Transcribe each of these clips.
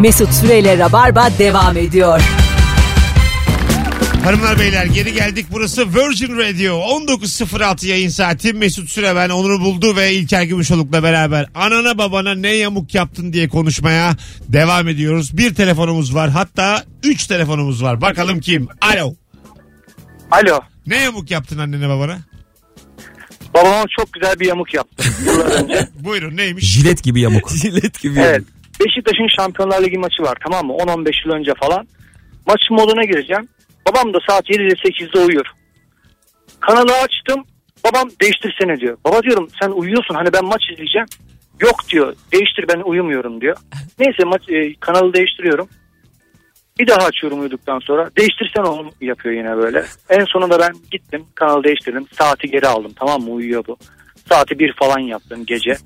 Mesut Süreyle Rabarba devam ediyor. Hanımlar beyler geri geldik. Burası Virgin Radio. 19.06 yayın saati. Mesut Süre ben Onur'u buldu ve İlker Gümüşoluk'la beraber anana babana ne yamuk yaptın diye konuşmaya devam ediyoruz. Bir telefonumuz var. Hatta üç telefonumuz var. Bakalım kim? Alo. Alo. Ne yamuk yaptın annene babana? Babama çok güzel bir yamuk yaptım yıllar önce. Buyurun neymiş? Jilet gibi yamuk. Jilet gibi. evet. Beşiktaş'ın Şampiyonlar Ligi maçı var tamam mı? 10-15 yıl önce falan. Maçın moduna gireceğim. Babam da saat 7'de 8'de uyuyor. Kanalı açtım. Babam değiştirsene diyor. Baba diyorum sen uyuyorsun hani ben maç izleyeceğim. Yok diyor değiştir ben uyumuyorum diyor. Neyse maç, e, kanalı değiştiriyorum. Bir daha açıyorum uyuduktan sonra. Değiştirsen oğlum yapıyor yine böyle. En sonunda ben gittim kanalı değiştirdim. Saati geri aldım tamam mı uyuyor bu. Saati bir falan yaptım gece.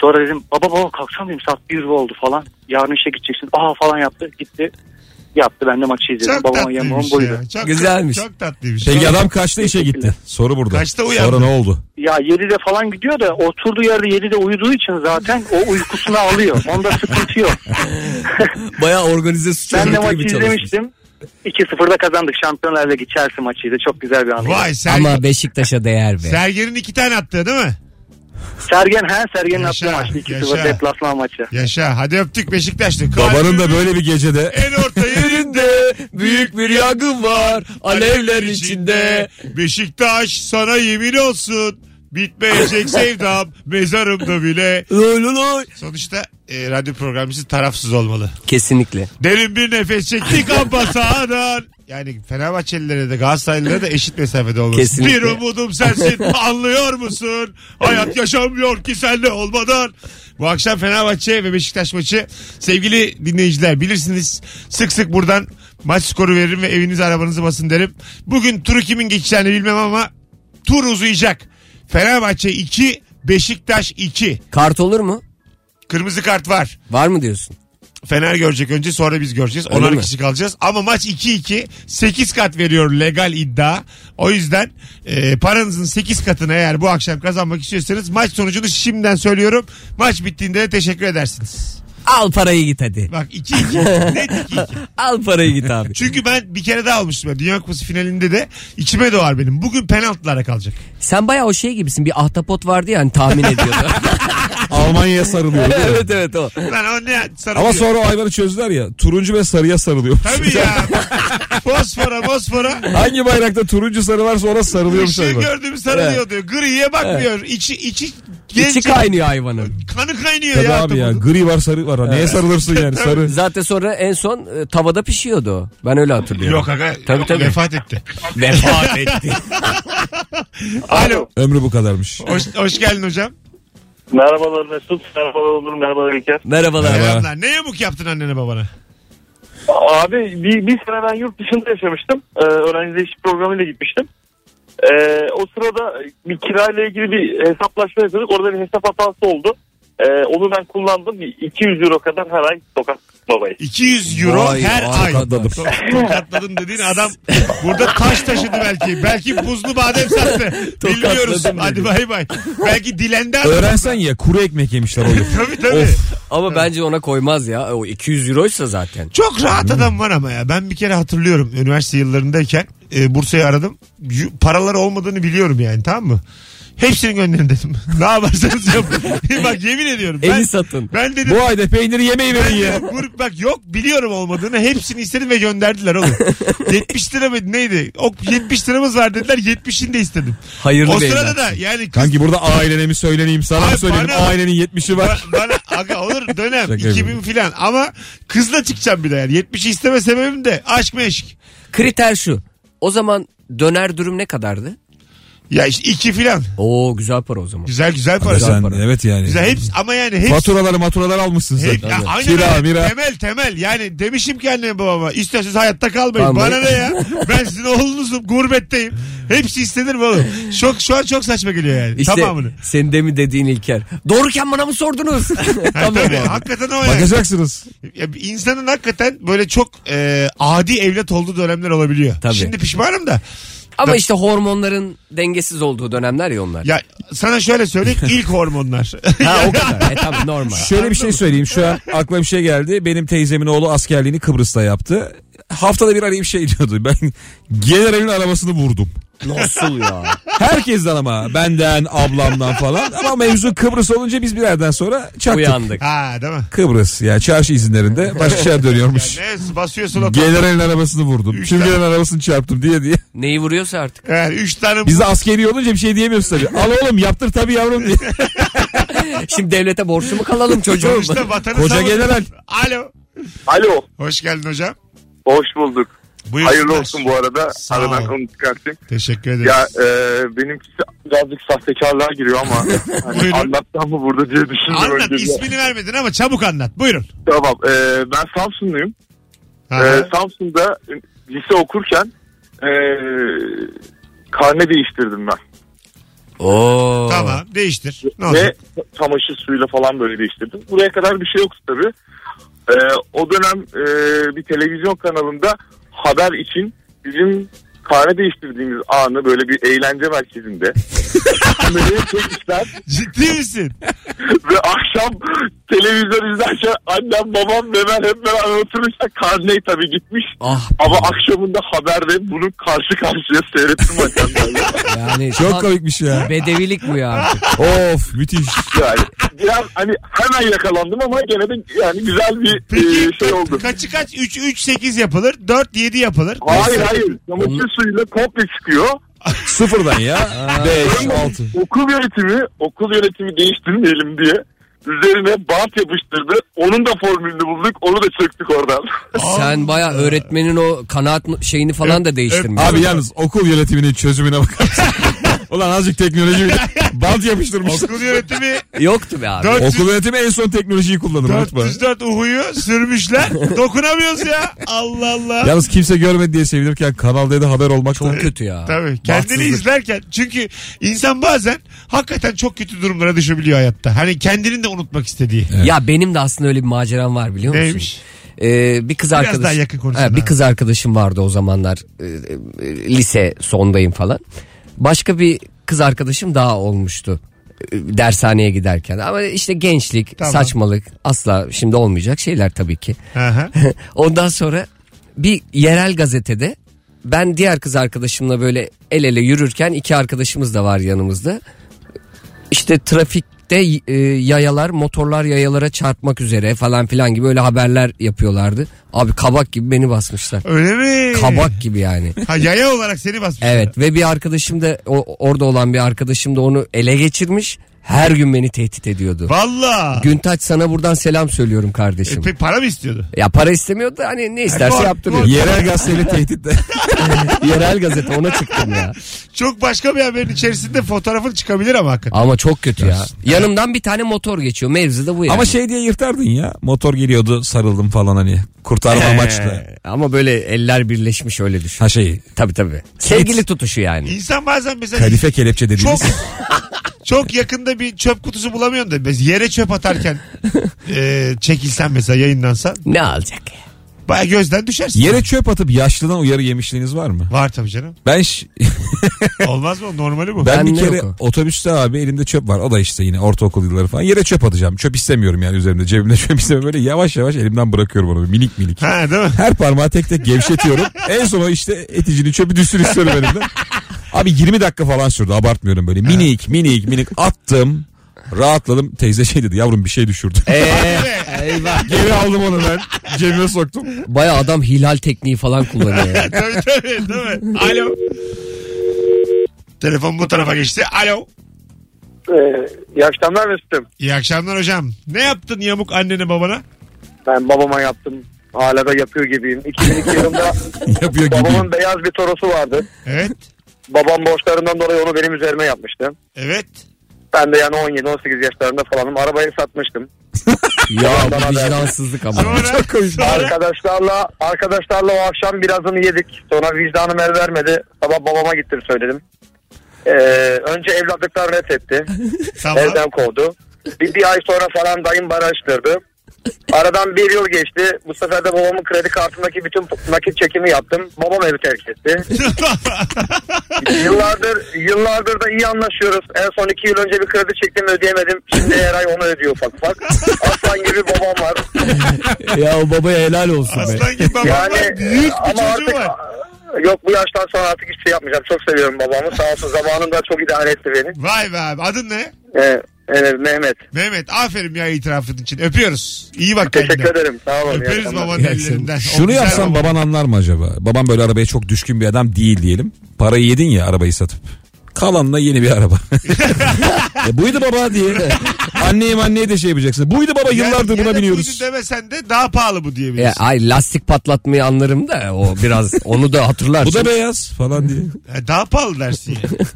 Sonra dedim baba baba kalksana dedim saat bir oldu falan. Yarın işe gideceksin. Aa falan yaptı gitti. Yaptı ben de maçı izledim. Çok Babama yamuğum tatlıymış buydu. ya. Çok, Güzelmiş. Çok tatlıymış. Peki adam kaçta işe gitti? Soru burada. Kaçta uyandı? Sonra ne oldu? Ya 7'de falan gidiyor da oturduğu yerde 7'de uyuduğu için zaten o uykusunu alıyor. Onda sıkıntı yok. Bayağı organize suç ben de örgütü maçı gibi çalışmış. izlemiştim. 2-0'da kazandık. Şampiyonlar Ligi Chelsea maçıydı. Çok güzel bir anıydı. Vay Ser- Ama Beşiktaş'a değer be. Sergen'in iki tane attığı değil mi? Sergen he Sergen'in attığı maçtı. yaşa. 2-0 deplasman maçı. Yaşa hadi öptük Beşiktaşlı. Babanın da böyle bir gecede En orta yerinde Büyük bir yangın var alevler içinde. Beşiktaş sana yemin olsun. Bitmeyecek sevdam mezarımda bile. Sonuçta e, radyo programcısı tarafsız olmalı. Kesinlikle. Derin bir nefes çektik amba sahadan. Yani Fenerbahçelilere de Galatasaraylılara da eşit mesafede olması. Kesinlikle. Bir umudum sensin anlıyor musun? Hayat yaşamıyor ki senle olmadan. Bu akşam Fenerbahçe ve Beşiktaş maçı. Sevgili dinleyiciler bilirsiniz sık sık buradan maç skoru veririm ve evinize arabanızı basın derim. Bugün turu kimin geçeceğini bilmem ama tur uzayacak. Fenerbahçe 2, Beşiktaş 2. Kart olur mu? Kırmızı kart var. Var mı diyorsun? Fener görecek önce sonra biz göreceğiz. Öyle Onar mi? kişi kalacağız. Ama maç 2-2 8 kat veriyor legal iddia. O yüzden e, paranızın 8 katını eğer bu akşam kazanmak istiyorsanız maç sonucunu şimdiden söylüyorum. Maç bittiğinde de teşekkür edersiniz. Al parayı git hadi. Bak 2-2 net 2-2. Al parayı git abi. Çünkü ben bir kere daha almıştım. ya. Dünya Kupası finalinde de içime doğar benim. Bugün penaltılara kalacak. Sen bayağı o şey gibisin. Bir ahtapot vardı ya hani tahmin ediyordu. Almanya'ya sarılıyor. değil mi? evet evet o. Lan o ne sarılıyor. Ama sonra o ayları çözdüler ya. Turuncu ve sarıya sarılıyor. Tabii ya. fosfora fosfora. Hangi bayrakta turuncu sarı varsa ona sarılıyormuş Işığı hayvan. gördüğümü sarılıyor diyor. Griye bakmıyor. İçi, içi, genç, İçi kaynıyor hayvanın. Kanı kaynıyor Tabii ya. abi ya. adamın. Gri var sarı var. Neye sarılırsın yani sarı. Zaten sonra en son e, tavada pişiyordu o. Ben öyle hatırlıyorum. Yok aga Tabii, tabii. vefat etti. Vefat etti. Alo. Ömrü bu kadarmış. Hoş, hoş geldin hocam. Merhabalar Mesut. Merhabalar Onur. Merhabalar İlker. Merhabalar. Merhaba. Selamlar. Ne yamuk yaptın annene babana? Abi bir, bir sene ben yurt dışında yaşamıştım. Ee, öğrenci değişik programıyla gitmiştim. Ee, o sırada bir kirayla ilgili bir hesaplaşma yapıyorduk. Orada bir hesap hatası oldu. Ee, onu ben kullandım. Bir 200 euro kadar her ay sokak babayı. 200 euro Vay her ay. arkadaş. To- Tokatladın dediğin adam burada taş taşıdı belki. Belki buzlu badem sattı. Bilmiyoruz. Tokatladım Hadi dedi. bay bay. Belki dilendi adam. Öğrensen ya kuru ekmek yemişler o yıl. Tabii tabii. Of. Ama bence ona koymaz ya. O 200 euroysa zaten. Çok rahat adam var ama ya. Ben bir kere hatırlıyorum üniversite yıllarındayken e, Bursa'yı aradım. Y- paraları olmadığını biliyorum yani tamam mı? Hepsini gönderin dedim. ne yaparsanız yapın. Bak yemin ediyorum. Ben, Eli satın. ben dedim. Bu ayda peyniri yemeği Ben verin ya. grup bak yok biliyorum olmadığını hepsini istedim ve gönderdiler oğlum. 70 lira mı neydi? O 70 liramız var dediler 70'ini de istedim. Hayırlı o sırada da yani kız Kanki burada ailene mi söyleneyim sana Ay, mı söyleyelim bana- ailenin 70'i var. Ba- bana aga olur dönem Şaka 2000 yapıyorum. filan ama kızla çıkacağım bir de yani 70'i isteme sebebim de aşk meşk. Kriter şu. O zaman döner dürüm ne kadardı? Ya işte iki filan. Oo güzel para o zaman. Güzel güzel para. Sen, para. evet yani. Güzel hepsi ama yani hepsi. Faturaları maturaları almışsın sen. Hep, ya, aynen Kira öyle. mira. Temel temel yani demişim ki anneme babama isterseniz hayatta kalmayın. Kalmayın. Bana ne ya ben sizin oğlunuzum gurbetteyim. Hepsi istenir mi oğlum? Çok, şu an çok saçma geliyor yani İşte tamamını. senin demin dediğin İlker. Doğruken bana mı sordunuz? Ha, tamam tabii, abi. hakikaten o yani. Bakacaksınız. Ya, insanın hakikaten böyle çok e, adi evlat olduğu dönemler olabiliyor. Tabii. Şimdi pişmanım da. Ama işte hormonların dengesiz olduğu dönemler ya onlar. Ya sana şöyle söyleyeyim ilk hormonlar. Ha o kadar. E tabii normal. Şöyle bir şey söyleyeyim. Şu an aklıma bir şey geldi. Benim teyzemin oğlu askerliğini Kıbrıs'ta yaptı. Haftada bir arayıp şey diyordu. Ben generalin arabasını vurdum. Nasıl ya? Herkesten ama. Benden, ablamdan falan. Ama mevzu Kıbrıs olunca biz bir yerden sonra çaktık. Uyandık. ha değil mi? Kıbrıs ya çarşı izinlerinde başka şeyler dönüyormuş. Ne basıyorsun o Generalin arabasını vurdum. Üç tane. generalin arabasını çarptım diye diye. Neyi vuruyorsa artık. Evet, üç tane Biz de askeri olunca bir şey diyemiyoruz tabii. Al oğlum yaptır tabii yavrum diye. Şimdi devlete borçlu mu kalalım çocuğum? sonuçta vatanı Koca general. Alo. Alo. Hoş geldin hocam. Hoş bulduk. Buyursunlar. Hayırlı olsun bu arada. Sağ Aradan ol. onu çıkartayım. Teşekkür ederiz. Ya e, benimkisi birazcık sahtekarlığa giriyor ama hani Buyurun. anlatsam mı burada diye düşündüm. Anlat önce. ismini vermedin ama çabuk anlat. Buyurun. Tamam. E, ben Samsunluyum. Aha. E, Samsun'da lise okurken e, karne değiştirdim ben. Oo. Tamam değiştir. Ne Ve olacak? çamaşır suyuyla falan böyle değiştirdim. Buraya kadar bir şey yoktu tabii. E, o dönem e, bir televizyon kanalında haber için bizim karne değiştirdiğimiz anı böyle bir eğlence merkezinde kameraya çekmişler Ciddi misin? ve akşam televizyon izlerken annem babam ve ben hep beraber otururken karneyi tabii gitmiş. Ah Ama akşamında haberde bunu karşı karşıya seyrettim böyle. yani Çok tam komikmiş ya. bedevilik bu ya artık. Of müthiş. Yani biraz hani hemen yakalandım ama gene de yani güzel bir Peki e, şey oldu. kaçı kaç? 3 3 8 yapılır. 4 7 yapılır. Hayır hayır. Çamaşır suyuyla komple çıkıyor. Sıfırdan ya. 5, 6. Okul yönetimi, okul yönetimi değiştirmeyelim diye üzerine bant yapıştırdı. Onun da formülünü bulduk. Onu da çöktük oradan. Sen baya öğretmenin o kanaat şeyini falan da değiştirmiş. Abi yalnız okul yönetiminin çözümüne bakar mısın? Ulan azıcık teknoloji bile bant yapıştırmışlar. Okul yönetimi Yoktu be abi. 400 Okul yönetimi en son teknolojiyi kullanır unutma. 404 uhuyu sürmüşler. Dokunamıyoruz ya. Allah Allah. Yalnız kimse görmedi diye sevinirken Kanal D'de haber olmak da Çok kötü ya. Tabii kendini Bahtsızlık. izlerken çünkü insan bazen hakikaten çok kötü durumlara düşebiliyor hayatta. Hani kendini de unutmak istediği. Ya benim de aslında öyle bir maceram var biliyor musun? Neymiş? Ee, bir kız arkadaş. daha yakın konuşsun Ha, bir kız arkadaşım vardı o zamanlar. Ee, e, lise sondayım falan. Başka bir kız arkadaşım daha olmuştu. Ee, Dershaneye giderken. Ama işte gençlik, Tamam. saçmalık asla şimdi olmayacak şeyler tabii ki. Aha. Ondan sonra bir yerel gazetede ben diğer kız arkadaşımla böyle el ele yürürken iki arkadaşımız da var yanımızda. İşte trafikte e, yayalar motorlar yayalara çarpmak üzere falan filan gibi öyle haberler yapıyorlardı. Abi kabak gibi beni basmışlar. Öyle mi? Kabak gibi yani. Ha yaya olarak seni basmışlar. Evet ve bir arkadaşım da o- orada olan bir arkadaşım da onu ele geçirmiş. Her gün beni tehdit ediyordu. Valla. Güntaç sana buradan selam söylüyorum kardeşim. E, para mı istiyordu? Ya para istemiyordu hani ne isterse Gol, yaptırıyor. Yerel gazeteyle tehditle. Yerel gazete ona çıktım ya. Çok başka bir haberin içerisinde fotoğrafın çıkabilir ama hakikaten. Ama çok kötü ya. Yanımdan bir tane motor geçiyor. Mevzu da bu yani. Ama şey diye yırtardın ya. Motor geliyordu sarıldım falan hani. Kurtarma amaçlı. Ee, Ama böyle eller birleşmiş öyle düşün. Ha şey. Tabii tabii. Sevgili tutuşu yani. İnsan bazen mesela Kalife kelepçe dediğimiz. çok yakında bir çöp kutusu bulamıyorsun da mesela yere çöp atarken e, çekilsen mesela yayınlansan Ne alacak ya? baya gözden düşersin. Yere çöp atıp yaşlıdan uyarı yemişliğiniz var mı? Var tabii canım. Ben ş- Olmaz mı? Normali bu. ben bir Bende kere yok otobüste abi elimde çöp var. O da işte yine ortaokul yılları falan. Yere çöp atacağım. Çöp istemiyorum yani üzerimde. Cebimde çöp istemiyorum. Böyle yavaş yavaş elimden bırakıyorum onu. Minik minik. Ha değil mi? Her parmağı tek tek gevşetiyorum. en sona işte eticinin çöpü düşsün istiyorum elimden. Abi 20 dakika falan sürdü abartmıyorum böyle. Minik minik minik attım. Rahatladım. Teyze şey dedi yavrum bir şey düşürdü. Eee eyvah. Geri aldım onu ben. Cebime soktum. Baya adam hilal tekniği falan kullanıyor. ya. tabii tabii değil mi? Alo. Telefon bu tarafa geçti. Alo. Ee, iyi akşamlar Mesut'um. İyi akşamlar hocam. Ne yaptın yamuk annene babana? Ben babama yaptım. Hala da yapıyor gibiyim. 2002 yılında Yapıyor gibi. babamın beyaz bir torosu vardı. Evet. Babam borçlarından dolayı onu benim üzerime yapmıştı. Evet. Ben de yani 17-18 yaşlarında falanım. Arabayı satmıştım. ya bu vicdansızlık ama. Sonra, sonra Arkadaşlarla arkadaşlarla o akşam birazını yedik. Sonra vicdanım el vermedi. Sabah babama gittim söyledim. Ee, önce evlatlıktan reddetti. tamam. Evden kovdu. Bir, bir ay sonra falan dayım bana açtırdı. Aradan bir yıl geçti. Bu sefer de babamın kredi kartındaki bütün nakit çekimi yaptım. Babam evi terk etti. yıllardır yıllardır da iyi anlaşıyoruz. En son iki yıl önce bir kredi çektim ödeyemedim. Şimdi her ay onu ödüyor ufak ufak. Aslan gibi babam var. ya o babaya helal olsun be. Aslan gibi babam Yani var. Büyük bir ama çocuğu artık var. yok bu yaştan sonra artık hiçbir şey yapmayacağım. Çok seviyorum babamı. Sağ olsun zamanında çok idare etti beni. Vay be abi. Adın ne? Ee, evet, Mehmet. Mehmet aferin ya itirafın için. Öpüyoruz. İyi bak kendine. Teşekkür ederim. Sağ olun. Öperiz babanın akşamlar. ellerinden. Şunu yapsan baba. baban anlar mı acaba? Babam böyle arabaya çok düşkün bir adam değil diyelim. Parayı yedin ya arabayı satıp. Kalanla yeni bir araba. e, buydu baba diye. Anneyim anneye de şey yapacaksın. Buydu baba Yani yıllardır ya buna biniyoruz. buydu demesen de daha pahalı bu Ya, diyebilirsin. ay lastik patlatmayı anlarım da o biraz onu da hatırlarsın. Bu da beyaz falan diye. Ya daha pahalı dersin yani.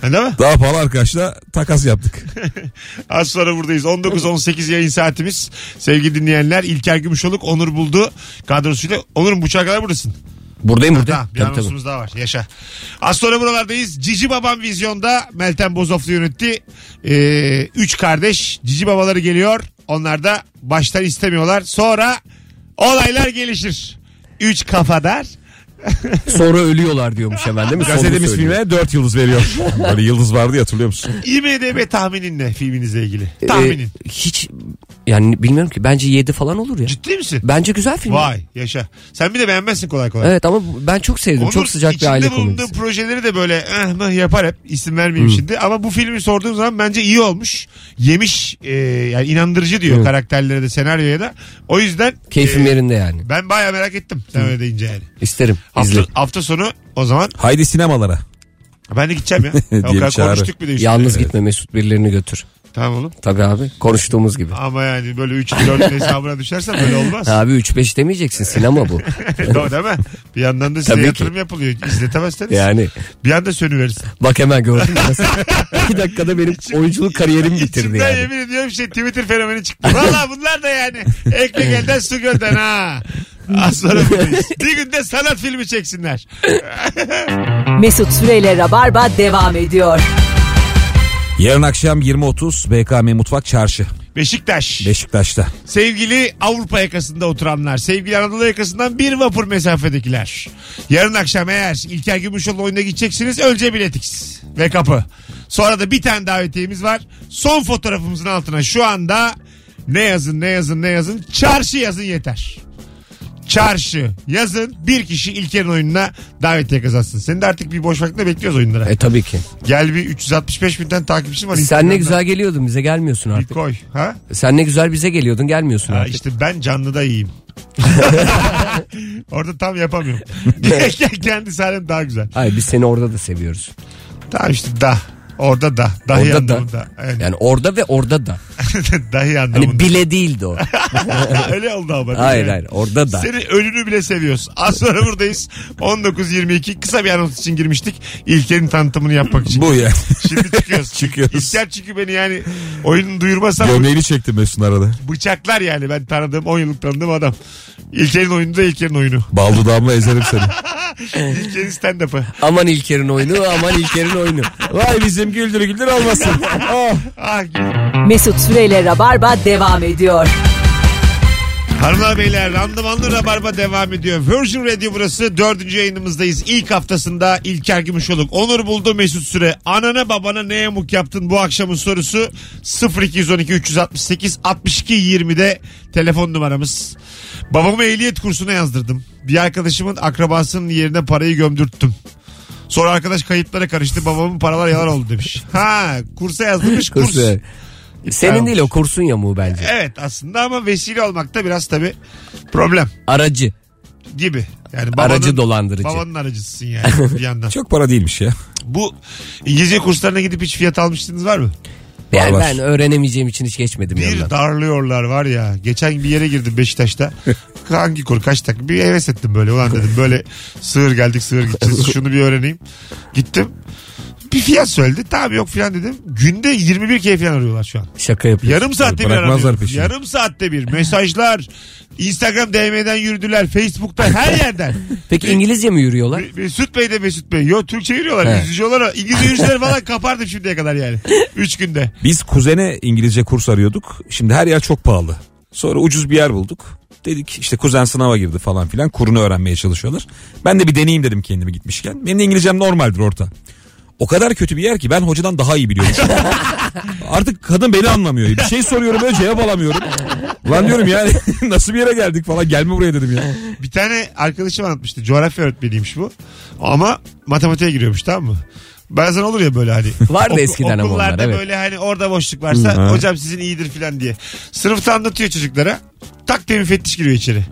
Ha, Değil mi? Daha pahalı arkadaşla takas yaptık. Az sonra buradayız. 19-18 yayın saatimiz. Sevgili dinleyenler İlker Gümüşoluk Onur buldu kadrosuyla. Onur'un buçuğa kadar buradasın. Buradayım Ha, burada. bir anonsumuz daha var. Yaşa. Az sonra buralardayız. Cici Babam Vizyon'da Meltem Bozoflu yönetti. Ee, üç kardeş Cici Babaları geliyor. Onlar da baştan istemiyorlar. Sonra olaylar gelişir. Üç kafadar. Sonra ölüyorlar diyormuş hemen değil mi? Gazetemiz filme 4 yıldız veriyor. Böyle yıldız vardı ya hatırlıyor musun? IMDB tahminin ne filminizle ilgili? Tahminin. Ee, hiç yani bilmiyorum ki bence 7 falan olur ya. Ciddi misin? Bence güzel film. Vay yaşa. Sen bir de beğenmezsin kolay kolay. Evet ama ben çok sevdim. Onur çok sıcak bir içinde aile bulunduğu komedisi. projeleri de böyle eh meh yapar hep isim vermeyeyim şimdi ama bu filmi sorduğum zaman bence iyi olmuş yemiş e, yani inandırıcı diyor Hı. karakterlere de senaryoya da o yüzden Keyfim e, yerinde yani. ben baya merak ettim sen öyle deyince yani İsterim. Hafta, İzle. hafta sonu o zaman Haydi sinemalara. ben de gideceğim ya o Diye bir kadar çağrı. konuştuk bir de üstüne. Yalnız gitme Mesut birilerini götür. tamam oğlum Tabii abi. Konuştuğumuz gibi. ama yani böyle 3 4 hesabına düşersen böyle olmaz Abi 3-5 demeyeceksin sinema bu. Doğru değil mi? Bir yandan da size Tabii ki. yatırım yapılıyor. İzletemezseniz. Yani Bir anda sönüverirsin. bak hemen gördün mü? Nasıl? İki dakikada benim oyunculuk kariyerimi bitirdi İçimden yani. yemin ediyorum şey Twitter fenomeni çıktı. Valla bunlar da yani ekmek elden su gölden ha. Az sonra buradayız. Bir günde sanat filmi çeksinler. Mesut Süreyle Rabarba devam ediyor. Yarın akşam 20.30 BKM Mutfak Çarşı. Beşiktaş. Beşiktaş'ta. Sevgili Avrupa yakasında oturanlar, sevgili Anadolu yakasından bir vapur mesafedekiler. Yarın akşam eğer İlker Gümüşoğlu oyuna gideceksiniz önce biletix ve kapı. Sonra da bir tane davetiyemiz var. Son fotoğrafımızın altına şu anda ne yazın ne yazın ne yazın çarşı yazın yeter. Çarşı yazın bir kişi İlker'in oyununa davetiye kazansın. Senin de artık bir boş vaktinde bekliyoruz oyunlara. E tabii ki. Gel bir 365 binden takipçin var. Sen ne güzel geliyordun bize gelmiyorsun Bir artık. koy. Ha? Sen ne güzel bize geliyordun gelmiyorsun Ha, artık. işte ben canlıda iyiyim. Orada tam yapamıyorum. Kendi sahnem daha güzel. Hayır biz seni orada da seviyoruz. Tamam işte da. Orada da. Dahi Orada da. anlamında. Yani, Yani orada ve orada da. dahi anlamında. Hani bile değildi o. Öyle oldu ama. hayır yani? hayır orada da. Seni ölünü bile seviyoruz. Az sonra buradayız. 19.22 kısa bir anons için girmiştik. İlker'in tanıtımını yapmak için. Bu ya. Şimdi çıkıyoruz. Çıkıyoruz. İlker çünkü beni yani oyunun duyurmasam Gömleğini çektim Mesut'un arada. bıçaklar yani. Ben tanıdığım 10 yıllık tanıdığım adam. İlker'in oyunu da İlker'in oyunu. Bal dudağımla ezerim seni. İlker'in stand-up'ı. Aman İlker'in oyunu aman İlker'in oyunu. Vay bizim güldür güldür olmasın. Ah. Ah, Mesut Süreyle Rabarba devam ediyor. Hanımlar beyler randımanlı rabarba devam ediyor. Virgin Radio burası dördüncü yayınımızdayız. İlk haftasında İlker Gümüşoluk. Onur buldu Mesut Süre. Anana babana ne yamuk yaptın bu akşamın sorusu 0212 368 62 20'de telefon numaramız. Babamı ehliyet kursuna yazdırdım. Bir arkadaşımın akrabasının yerine parayı gömdürttüm. Sonra arkadaş kayıtlara karıştı babamın paralar yalan oldu demiş. Ha kursa yazdırmış kurs. Kursu. Senin değil o kursun yamuğu bence. Evet aslında ama vesile olmak da biraz tabii problem Aracı. gibi. Yani Aracı dolandırıcı. Babanın aracısısın yani bir yandan. Çok para değilmiş ya. Bu İngilizce kurslarına gidip hiç fiyat almıştınız var mı? Yani var. ben öğrenemeyeceğim için hiç geçmedim Bir yanından. darlıyorlar var ya. Geçen bir yere girdim Beşiktaş'ta. Hangi kur kaç dakika? Bir heves ettim böyle. Ulan dedim böyle sığır geldik sığır gideceğiz. Şunu bir öğreneyim. Gittim. Bir fiyat söyledi. Tamam yok filan dedim. Günde 21 kere falan arıyorlar şu an. Şaka yapıyor. Yarım saatte bir Bırakmazlar aranıyor. peşini. Yarım saatte bir. Mesajlar. Instagram DM'den yürüdüler. Facebook'ta her yerden. Peki İngilizce mi yürüyorlar? Me- Mesut Bey de Mesut Bey. Yo Türkçe yürüyorlar. He. Yüzücü olarak. İngilizce yürüyüşleri falan kapardım şimdiye kadar yani. Üç günde. Biz kuzene İngilizce kurs arıyorduk. Şimdi her yer çok pahalı. Sonra ucuz bir yer bulduk. Dedik işte kuzen sınava girdi falan filan. Kurunu öğrenmeye çalışıyorlar. Ben de bir deneyeyim dedim kendimi gitmişken. Benim de İngilizcem normaldir orta. O kadar kötü bir yer ki ben hocadan daha iyi biliyorum. Artık kadın beni anlamıyor. Bir şey soruyorum böyle cevap alamıyorum. Ulan diyorum yani nasıl bir yere geldik falan gelme buraya dedim ya. Bir tane arkadaşım anlatmıştı. Coğrafya öğretmeniymiş bu. Ama matematiğe giriyormuş tamam mı? Bazen olur ya böyle hani. Vardı Oku- eskiden ama onlar, Okullarda evet. böyle hani orada boşluk varsa Hı. hocam sizin iyidir falan diye. Sınıfta anlatıyor çocuklara. Tak diye müfettiş giriyor içeri.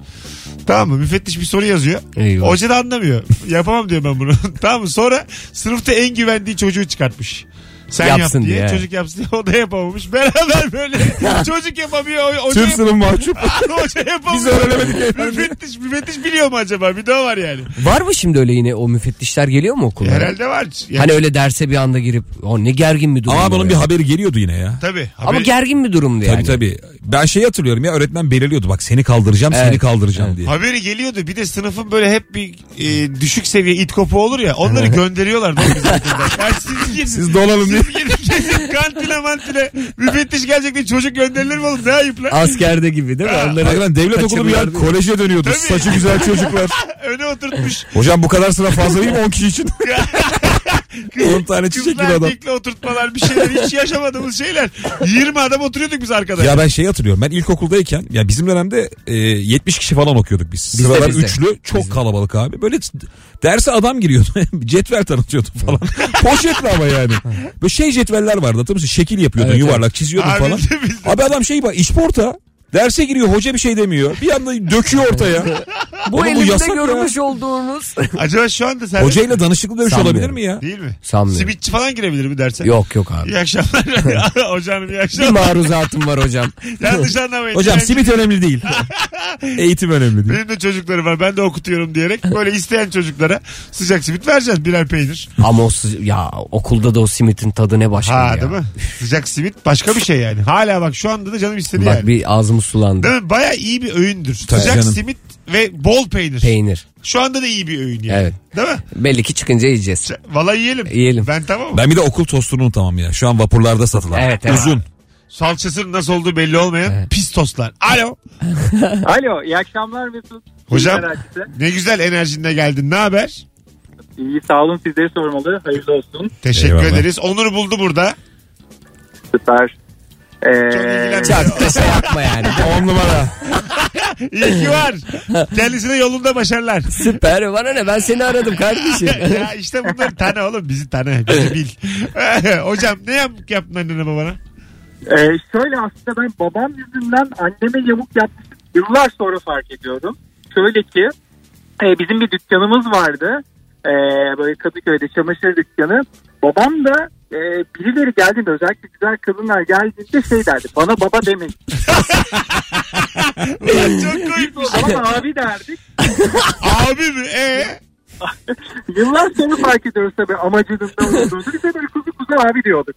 Tamam mı? Müfettiş bir soru yazıyor. Eyvah. Hoca da anlamıyor. Yapamam diyor ben bunu. tamam mı? Sonra sınıfta en güvendiği çocuğu çıkartmış. Sen Yapsın yap diye, diye. çocuk yapsın diye o da yapamamış. Beraber böyle çocuk yapamıyor. o- Tüm sınıf mahcup. hoca yapamıyor. Biz öğrenemedik efendim. müfettiş, müfettiş biliyor mu acaba? Bir o var yani. Var mı şimdi öyle yine o müfettişler geliyor mu okullara? Herhalde var. Yani, Hani öyle derse bir anda girip o ne gergin bir durum. Ama bu bunun bir haberi geliyordu yine ya. Tabii. Ama haberi- gergin bir durumdu yani. Tabii tabii. Ben şeyi hatırlıyorum ya öğretmen belirliyordu bak seni kaldıracağım seni Evet, kaldıracağım evet. diye. Haberi geliyordu. Bir de sınıfın böyle hep bir e, düşük seviye it kopu olur ya. Onları gönderiyorlar. Siz dolanın Siz gidin kesin kantine mantine. Müfettiş gelecek diye çocuk gönderilir mi oğlum? Ne ayıp lan? Askerde gibi değil mi? Onları Hakikaten devlet okulu bir yer kaçırıyorlar. koleje dönüyordu. Tabii. Saçı güzel çocuklar. Öne oturtmuş. Hocam bu kadar sıra fazla değil mi 10 kişi için? 10 tane çiçek gibi Kızlar adam. erkekle oturtmalar bir şeyler hiç yaşamadığımız şeyler. 20 adam oturuyorduk biz arkada. Ya ben şey hatırlıyorum. Ben ilkokuldayken ya bizim dönemde e, 70 kişi falan okuyorduk biz. Biz Sıralar üçlü çok kalabalık abi. Böyle derse adam giriyordu. Cetvel tanıtıyordu falan. Poşetli ama yani. Böyle şey cetveller vardı hatırlıyor musun? Şekil yapıyordun Evet, yuvarlak çiziyordun Abi falan. Abi adam şey bak işporta. Derse giriyor hoca bir şey demiyor. Bir anda döküyor ortaya. Bu Oğlum bu elimde yasak ya. görmüş olduğunuz. Acaba şu anda sen... Hocayla danışıklı dövüş Sanmıyorum. olabilir mi ya? Değil mi? Sanmıyorum. Simitçi falan girebilir mi dersen? yok yok abi. İyi akşamlar. Hocam iyi Bir akşamlar. maruzatım var hocam. Yanlış anlamayın. Hocam simit önemli değil. Eğitim önemli değil. Benim de çocuklarım var. Ben de okutuyorum diyerek böyle isteyen çocuklara sıcak simit vereceğiz birer peynir. Ama o ya okulda da o simitin tadı ne başka Ha ya. değil mi? Sıcak simit başka bir şey yani. Hala bak şu anda da canım istedi Bak yani. bir ağzımız sulandı. Değil mi? Baya iyi bir öğündür. Tabii Sıcak canım. simit ve bol peynir. Peynir. Şu anda da iyi bir öğün yani. Evet. Değil mi? Belli ki çıkınca yiyeceğiz. Valla yiyelim. Yiyelim. Ben tamam mı? Ben bir de okul tostunu unutamam ya. Şu an vapurlarda satılan. Evet, evet. Uzun. Salçasının nasıl olduğu belli olmayan Evet. pis tostlar. Alo. Alo iyi akşamlar Mesut. Hocam. Ne güzel enerjinle geldin. Ne haber? İyi sağ olun sizleri sormalı. Hayırlı olsun. Teşekkür Eyvallah. ederiz. Onur buldu burada. Süper. Ee, Çok ilgilenmiyor. Çok da şey yapma yani. 10 numara. İyi ki var. Kendisine yolunda başarılar. Süper bana ne ben seni aradım kardeşim. ya işte bunlar tane oğlum bizi tane bizi bil. Hocam ne yamuk yaptın annene babana? e, şöyle aslında ben babam yüzünden anneme yamuk yapmıştım. Yıllar sonra fark ediyorum. Şöyle ki e, bizim bir dükkanımız vardı. E, böyle Kadıköy'de çamaşır dükkanı. Babam da e, birileri geldiğinde özellikle güzel kadınlar geldiğinde şey derdi. Bana baba demeyin. Ulan çok koymuş. O zaman abi derdik. Abi mi? Ee? Yıllar sonra fark ediyoruz tabii amacının ne olduğunu. Biz de böyle kuzu kuzu abi diyorduk.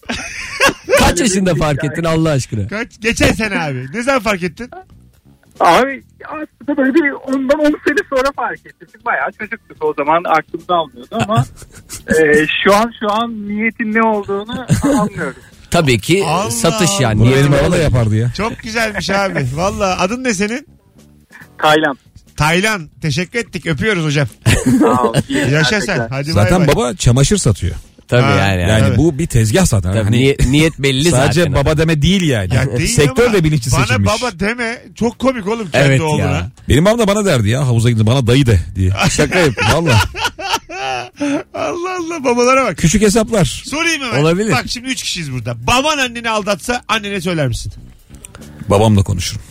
Kaç yaşında fark ettin Allah aşkına? Kaç? Geçen sene abi. Ne zaman fark ettin? Abi aslında böyle bir ondan 10 sene sonra fark ettik. Bayağı çocuktuk o zaman aklımda almıyordu ama e, şu an şu an niyetin ne olduğunu anlıyorum. Tabii ki Allah satış yani. Bunu Niyetim benim baba da öyle. yapardı ya. Çok güzelmiş abi. Valla adın ne senin? Taylan. Taylan. Teşekkür ettik. Öpüyoruz hocam. Sağ ol. Yaşa sen. Hadi Zaten bay bay. baba çamaşır satıyor. Tabii Ha, yani. Yani Evet. bu bir tezgah zaten. Tabii hani niyet, niyet belli sadece zaten. baba deme değil yani. Ya değil Sektör ama de bilinçli bana seçilmiş. baba deme. Çok komik oğlum kendi Evet oğluna. ya. Benim babam da bana derdi ya havuza gidin bana dayı de diye. Şaka yapıyor valla. Allah Allah babalara bak. Küçük hesaplar. Sorayım hemen. Olabilir. Bak şimdi üç kişiyiz burada. Baban anneni aldatsa annene söyler misin? Babamla konuşurum.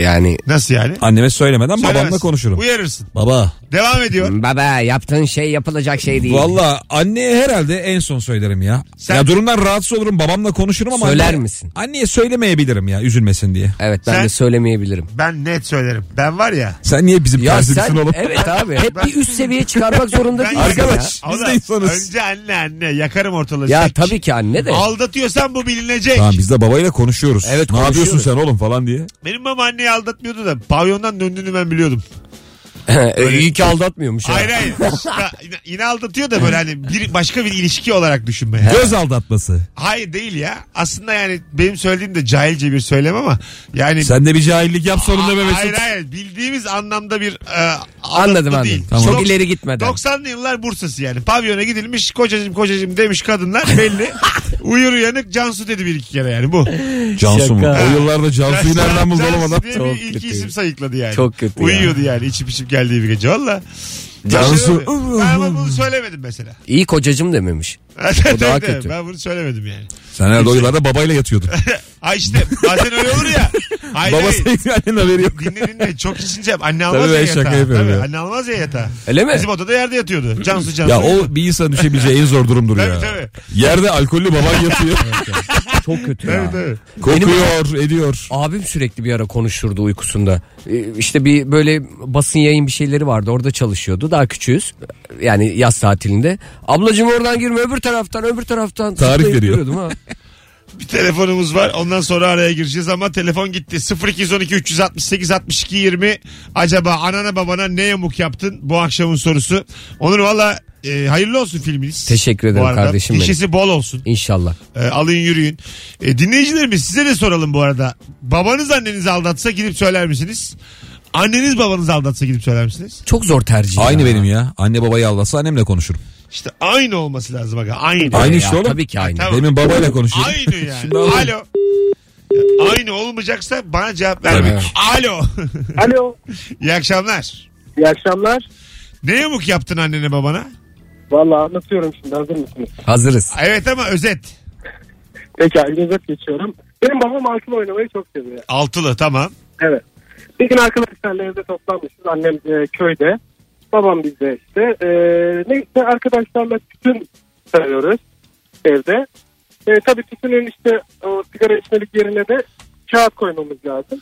Yani Nasıl yani? Anneme söylemeden babamla Söylemezsin. konuşurum. Uyarırsın. Baba. Devam ediyor. baba yaptığın şey yapılacak şey değil. Valla anneye herhalde en son söylerim ya. Sen- Ya durumdan rahatsız olurum babamla konuşurum ama Söyler misin? Anneye söylemeyebilirim ya üzülmesin diye. Evet ben Sen- de söylemeyebilirim. Ben net söylerim. Ben var ya. Sen niye bizim Ya terzimizsin sen oğlum? evet abi hep bir üst seviye çıkarmak zorunda Ben değilsin Arkadaş. ya. Biz Oğlum, de insanız. Önce anne anne yakarım ortalığı. Ya Sen tabii ki anne de. Aldatıyorsan bu bilinecek. Tamam biz de babayla konuşuyoruz. Evet, ne yapıyorsun konuşuyoruz. sen oğlum falan diye. Benim baba anneyi aldatmıyordu da pavyondan döndüğünü ben biliyordum. E, İyi ki aldatmıyormuş ha. Hayır hayır. Ya, yine- yine aldatıyor da böyle hani bir başka bir ilişki olarak düşünme. ya. Göz aldatması. Hayır değil ya. Aslında yani benim söylediğim de cahilce bir söylem ama yani Sen de bir cahillik yap sonunda be Mesut. Hayır hayır bildiğimiz anlamda bir e, Anladım anladım. değil. Tamam. Çok Dok- ileri gitmeden. 90'lı yıllar Bursa'sı yani. Pavyona gidilmiş kocacım kocacım demiş kadınlar belli. Uyur uyanık Cansu dedi bir iki kere yani bu. Cansu mu? Şaka. O yıllarda Cansu'yu nereden buldu oğlum Cansu adam? diye Çok bir iki kötü. isim sayıkladı yani. Çok kötü ya. Uyuyordu yani içip içip geldiği bir gece valla. Cansu. Ben ama bunu söylemedim mesela. İyi kocacım dememiş. O daha kötü. Ben bunu söylemedim yani. Sen herhalde o yıllarda babayla yatıyordun. Ha işte bazen öyle olur ya. Hayır, hayır. Babası annenin haberi yok. Dinle dinle çok içince anne almaz Tabii ya ben şaka yatağa. yapıyorum Tabii, ya. Anne almaz ya yatağa. Öyle mi? Bizim odada yerde yatıyordu. Cansu Cansu. Ya o bir insan düşebileceği en zor durumdur Tabii, ya. tabii. Yerde alkollü baban yatıyor. Çok kötü ya. tabii. Kokuyor, ediyor. Abim sürekli bir ara konuşurdu uykusunda. Ee, İşte bir böyle basın yayın bir şeyleri vardı. Orada çalışıyordu. Daha küçüğüz. Yani yaz tatilinde. Ablacığım oradan girme öbür taraftan öbür taraftan. Tarih veriyor. Ha. Bir telefonumuz var. Ondan sonra araya gireceğiz ama telefon gitti. 0212 368 62 20. Acaba anana babana ne yamuk yaptın? Bu akşamın sorusu. Onur valla e, hayırlı olsun filminiz. Teşekkür ederim Bu arada. kardeşim benim. İşisi bol olsun. İnşallah. E, alın yürüyün. E, dinleyicilerimiz size de soralım bu arada. Babanız annenizi aldatsa gidip söyler misiniz? Anneniz babanızı aldatsa gidip söyler misiniz? Çok zor tercih. Aynı ya. benim ya. Anne babayı aldatsa annemle konuşurum. İşte aynı olması lazım. Aga. Aynı. Aynı işte oğlum. Tabii ki aynı. Tamam. Demin babayla konuşuyorum. Aynı yani. Şimdi. Alo. Ya, Aynı olmayacaksa bana cevap vermek. Alo. Alo. İyi akşamlar. İyi akşamlar. Ne yamuk yaptın annene babana? Vallahi anlatıyorum şimdi hazır mısınız? Hazırız. Evet ama özet. Peki özet geçiyorum. Benim babam altılı oynamayı çok seviyor. Altılı tamam. Evet. Bir gün arkadaşlarla evde toplanmışız. Annem e, köyde. Babam bizde işte. E, neyse arkadaşlarla tütün sarıyoruz evde. E, tabii tütünün işte o sigara içmelik yerine de kağıt koymamız lazım.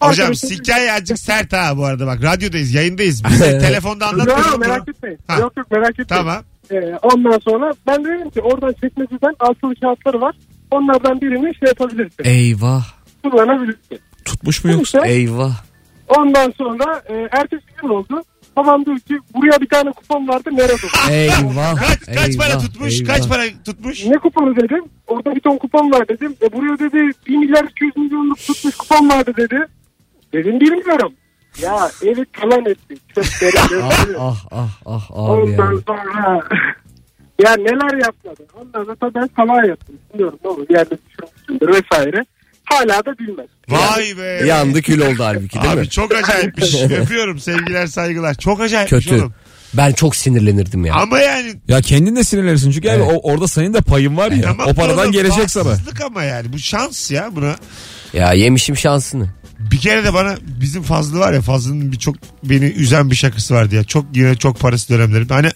Hocam Arkadaşım- hikaye azıcık sert ha bu arada bak radyodayız yayındayız. Bize telefonda Yok merak etmeyin. Ha. Yok yok merak etmeyin. Tamam. E, ondan sonra ben de dedim ki oradan çekmeceden altılı kağıtları var. Onlardan birini şey yapabilirsin. Eyvah. Kullanabilirsin. Tutmuş mu yoksa? Neyse, Eyvah. Ondan sonra e, ertesi gün oldu. Babam diyor ki buraya bir tane kupon vardı nerede? bu? Eyvah. Kaç, kaç para eyvah, tutmuş? eyvah. Kaç para tutmuş? ne kuponu dedim. Orada bir ton kupon var dedim. E buraya dedi 1 milyar 200 milyonluk tutmuş kupon vardı dedi. Dedim bilmiyorum. Ya evi talan etti. Çöpleri Ah götürdü. ah ah ah abi ya. Ondan sonra ya neler yapmadı. Ondan sonra ben salağa yaptım. Bilmiyorum ne olur yerde düşürmüşsündür vesaire. Hala da bilmez. Vay be. Yandı kül oldu halbuki değil Abi mi? çok acayipmiş. Öpüyorum sevgiler saygılar. Çok acayipmiş Kötü. oğlum. Ben çok sinirlenirdim ya. Ama yani Ya kendin de sinirlenirsin çünkü abi Evet. o, orada senin de payın var ya. tamam o paradan oğlum, gelecek sana. haksızlık ama yani bu şans ya buna. Ya yemişim şansını. Bir kere de bana bizim Fazlı var ya Fazlı'nın bir çok beni üzen bir şakası vardı ya. Çok yine çok parası dönemlerim. Hani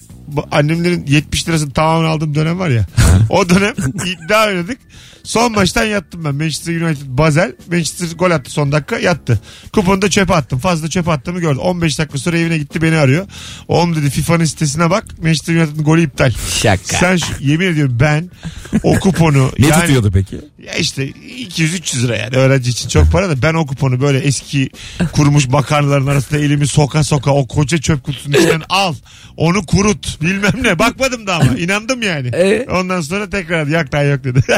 annemlerin 70 lirasını tamamen aldığım dönem var ya. o dönem iddia oynadık. Son maçtan yattım ben. Manchester United Basel. Manchester gol attı son dakika yattı. Kuponu da çöpe attım. Fazla çöpe attığımı gördü. 15 dakika sonra evine gitti beni arıyor. Oğlum dedi FIFA'nın sitesine bak. Manchester United'ın golü iptal. Şaka. Sen şu, yemin ediyorum ben o kuponu Ne yani- tutuyordu peki? ya işte 200-300 lira yani öğrenci için çok para da ben o kuponu böyle eski kurumuş makarnaların arasında elimi soka soka o koca çöp kutusunun içinden al onu kurut bilmem ne bakmadım da ama inandım yani. E? Ondan sonra tekrar yak daha yok dedi.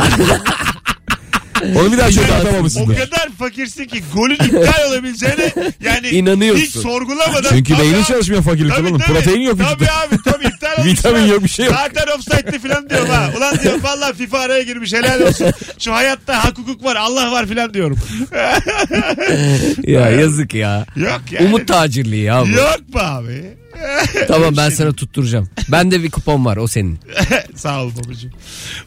Onu bir daha çok o atamamışsındır. kadar fakirsin ki golün iptal olabileceğine yani İnanıyorsun. hiç sorgulamadan. Çünkü beynin çalışmıyor fakirlikten oğlum. Protein yok Tabii abi tabii iptal olmuş. Vitamin yok, bir şey yok. Zaten offside'li falan diyorum ha. Ulan diyorum valla FIFA araya girmiş helal olsun. Şu hayatta hak hukuk var Allah var falan diyorum. Ya yazık ya. Yok yani. Umut tacirliği ya bu. Yok be abi. Tamam ben sana tutturacağım. Bende bir kupon var o senin. Sağ ol babacığım.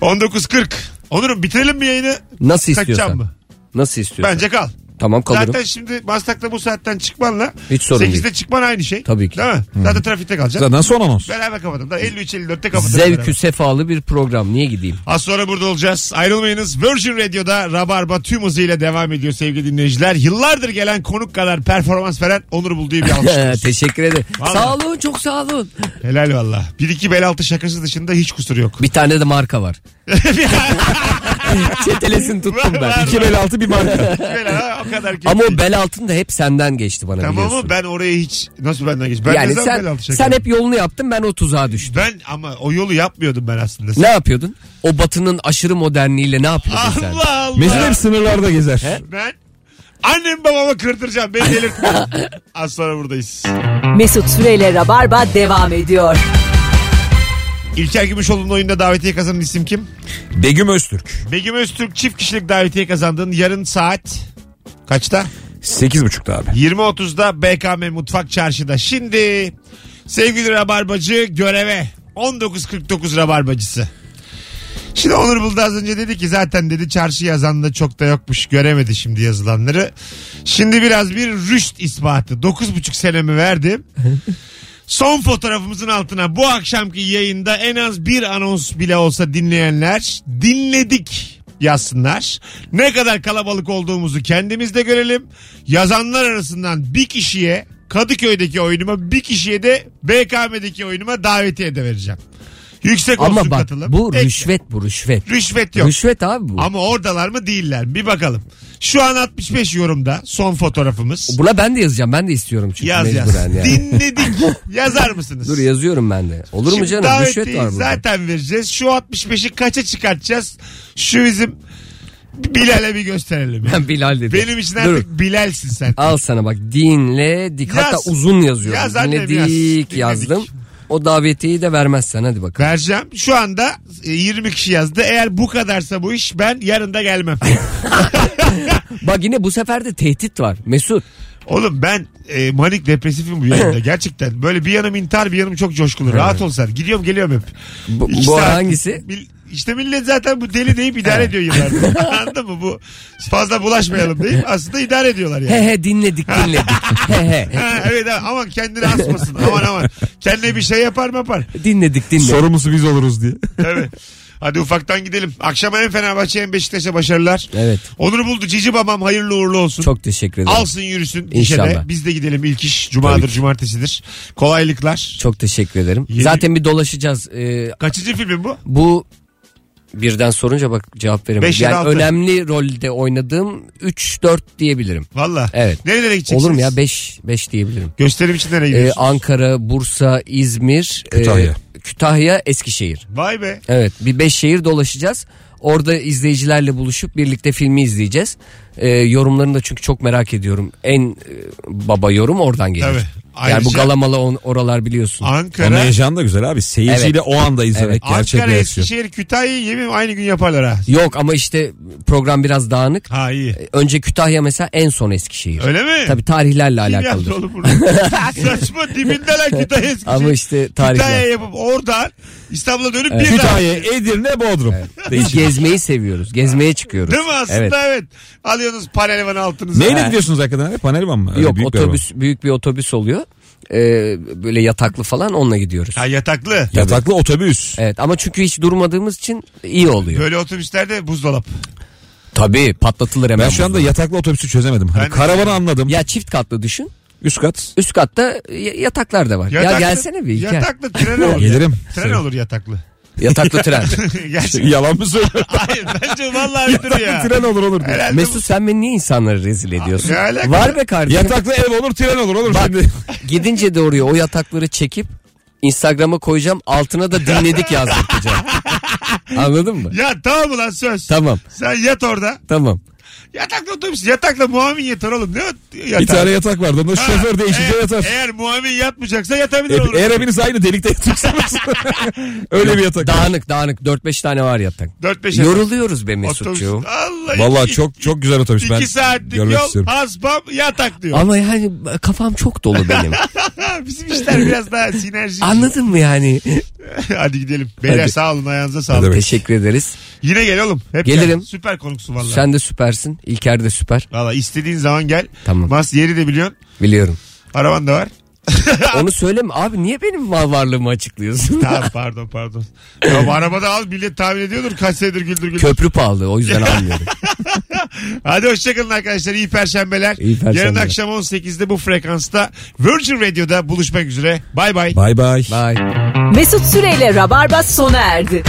19.40. Onurum bitirelim mi yayını? Nasıl Kaçacağım istiyorsan. mı? Nasıl istiyorsan. Bence kal. Tamam kalırım. Zaten şimdi Maslak'ta bu saatten çıkmanla Hiç sorun 8'de değil. çıkman aynı şey. Tabii ki. Değil mi? Zaten trafikte kalacaksın. Zaten son anons. Beraber kapatalım. Da 53-54'te kapatalım. Zevkü beraber. sefalı bir program. Niye gideyim? Az sonra burada olacağız. Ayrılmayınız. Virgin Radio'da Rabarba tüm hızıyla devam ediyor sevgili dinleyiciler. Yıllardır gelen konuk kadar performans veren Onur Bulduğu bir alkışlıyoruz. Teşekkür ederim. Vallahi. Sağ olun çok sağ olun. Helal valla. Bir iki bel altı şakası dışında hiç kusuru yok. Bir tane de marka var. Çetelesin tuttum Var, ben. var. İki bel altı bir marka. O kadar kötü Ama o bel altın da hep senden geçti bana Tamam biliyorsun. ama ben oraya hiç nasıl benden geç? Ben yani ne zaman sen, bel altı şaka sen hep yolunu yaptın ben o tuzağa düştüm. Ben ama o yolu yapmıyordum ben aslında. Ne yapıyordun? O batının aşırı modernliğiyle ne yapıyordun sen? Allah Allah. Mesut hep sınırlarda gezer. Ben annem babama kırdıracağım. Beni delirtme. Az sonra buradayız. Mesut Süreyle Rabarba devam ediyor. İlker Gümüşoğlu'nun oyunda davetiye kazanan isim kim? Begüm Öztürk. Begüm Öztürk çift kişilik davetiye kazandığın yarın saat kaçta? Sekiz buçukta abi. 20.30'da BKM Mutfak Çarşı'da. Şimdi sevgili Rabarbacı göreve 19.49 Rabarbacısı. Şimdi Onur Buldu az önce dedi ki zaten dedi çarşı yazan da çok da yokmuş göremedi şimdi yazılanları. Şimdi biraz bir rüşt ispatı. 9,5 senemi verdim. Son fotoğrafımızın altına bu akşamki yayında en az bir anons bile olsa dinleyenler dinledik yazsınlar. Ne kadar kalabalık olduğumuzu kendimiz de görelim. Yazanlar arasından bir kişiye Kadıköy'deki oyunuma bir kişiye de BKM'deki oyunuma davetiye de vereceğim. Yüksek olsun Ama bak katılım. bu Peki. rüşvet bu rüşvet. Rüşvet yok. Rüşvet abi bu. Ama oradalar mı değiller? Bir bakalım. Şu an 65 yorumda son fotoğrafımız. Buna ben de yazacağım. Ben de istiyorum çünkü Yaz yaz. yani. Dinledik. Yazar mısınız? Dur yazıyorum ben de. Olur mu Şimdi canım? davetiyi Rüşvet var burada. zaten vereceğiz. Şu 65'i kaça çıkartacağız? Şu bizim Bilal'e bir gösterelim. Ben Bilal dedim. Benim için Dur. artık Bilal'sin sen. Al sana bak dinledik. Yaz. Hatta uzun yazıyorum. Yaz dinledik yaz. Dinledik. yazdım. O davetiyeyi de vermezsen hadi bakalım. Vereceğim. Şu anda e, 20 kişi yazdı. Eğer bu kadarsa bu iş ben yarın da gelmem. Bak yine bu sefer de tehdit var. Mesut. Oğlum ben e, manik depresifim bu yayında gerçekten. Böyle bir yanım intihar bir yanım çok coşkulu. Rahat ol sen. Gidiyorum geliyorum hep. Bu, İki bu saat- hangisi? Bil- İşte millet zaten bu deli deyip idare ediyor yıllardır. Anladın mı? Bu fazla bulaşmayalım deyip aslında idare ediyorlar yani. He he dinledik dinledik. he he. Ha, evet ha, aman kendini asmasın aman aman. Kendine bir şey yapar mı yapar. Dinledik dinledik. Sorumlusu biz oluruz diye. Evet. Hadi ufaktan gidelim. Akşama hem Fenerbahçe hem Beşiktaş'a başarılar. Evet. Onur buldu cici babam hayırlı uğurlu olsun. Çok teşekkür ederim. Alsın yürüsün işe İnşallah. de. Biz de gidelim ilk iş. Cumadır, cumartesidir. Kolaylıklar. Çok teşekkür ederim. Yeni- Zaten bir dolaşacağız. Ee, Kaçıncı filmin bu? bu birden sorunca bak cevap. Beş da Yani altı. önemli rolde oynadığım 3-4 diyebilirim. Valla. Evet. Nerelere gideceksiniz? Olur mu ya 5 5 diyebilirim. Gösterim için nereye Ee, gidiyorsunuz? Ankara, Bursa, İzmir, Kütahya. e, Kütahya, Eskişehir. Vay be. Evet bir 5 şehir dolaşacağız. Orada izleyicilerle buluşup birlikte filmi izleyeceğiz. Ee, yorumlarını da çünkü çok merak ediyorum. En e, baba yorum oradan gelir. Tabii. Yani bu Ayrıca- galamalı on- oralar biliyorsun. Onun Ankara, heyecanı da güzel abi. Seyirciyle o anda izlemek gerçek Ankara. Eskişehir, Kütahya'yı yemin aynı gün yaparlar ha. Yok ama işte program biraz dağınık. Ha iyi. Önce Kütahya mesela en son Eskişehir. Öyle mi? Tabii tarihlerle Kim bunu? Saçma dibinde lan Kütahya Eskişehir. Ama işte tarihler. Kütahya yapıp oradan İstanbul'a dönüp bir daha. Kütahya, Edirne, Bodrum. Biz Değişik. gezmeyi seviyoruz. Gezmeye çıkıyoruz. Değil mi aslında evet. Evet. Alıyorsunuz panel van altınıza. Neyle gidiyorsunuz hakikaten abi? Panel van mı? Öyle Yok büyük bir otobüs büyük bir otobüs oluyor. Ee, böyle yataklı falan onunla gidiyoruz. Ha yataklı. araba. Yataklı otobüs. Evet ama çünkü hiç durmadığımız için iyi oluyor. Böyle otobüslerde buzdolap. Tabii patlatılır hemen. Ben şu anda buzdolabı. yataklı otobüsü çözemedim. Hani Ben de- karavanı anladım. Ya çift katlı düşün. Üst kat. Üst katta y- yataklar da var. Yataklı, ya gelsene bir. Gel. Yataklı tren olur. Gelirim. Tren olur yataklı. Yataklı tren. Gerçekten. Yalan mı söylüyorsun? Hayır bence vallahi öyledir ya. Yataklı tren olur olur. Herhalde Mesut sen beni niye insanları rezil ediyorsun? Ne alaka? Var be kardeşim. Yataklı ev olur tren olur olur Bak şimdi. gidince de oraya o yatakları çekip Instagram'a koyacağım altına da dinledik yazdırtacağım. Anladın mı? Ya tamam ulan söz. Tamam Sen yat orada. tamam. Yataklı otobüs. Yatakla muavin yatar oğlum. Ne yatar? Bir tane yatak vardı. Onda şoför değişince eğer, yatar. Eğer muavin yatmayacaksa yatabilir E, olur. eğer hepiniz aynı delikte yatıyorsanız. Öyle bir yatak. Dağınık dağınık 4-5 tane var yatak. 4-5 Yoruluyoruz be Otobüs. Mesutcuğum. Allah Vallahi çok çok güzel otobüs. Ben 2 saatlik yol istiyorum. haspam yatak diyor. Ama yani kafam çok dolu benim. Bizim işler biraz daha sinerji. Anladın mı yani? Hadi gidelim. Beyler Hadi. sağ olun ayağınıza sağlık. demek. Teşekkür ederiz. Yine gel oğlum. Hep Gelirim. gel. Süper konuksun valla. Sen de süpersin. İlker de süper. Valla istediğin zaman gel. Tamam. Mas yeri de biliyorsun. Biliyorum. Araban da var. Onu söyleme abi niye benim mal varlığımı açıklıyorsun? tamam pardon pardon. Ya bu arabada al millet tahmin ediyordur kaç senedir güldür güldür. Köprü pahalı o yüzden almıyorum. Hadi hoşçakalın arkadaşlar. İyi perşembeler. İyi perşembeler. Yarın akşam 18'de bu frekansta Virgin Radio'da buluşmak üzere. Bay bay. Bay bay. Bye. Mesut Süreyle Rabarba sona erdi.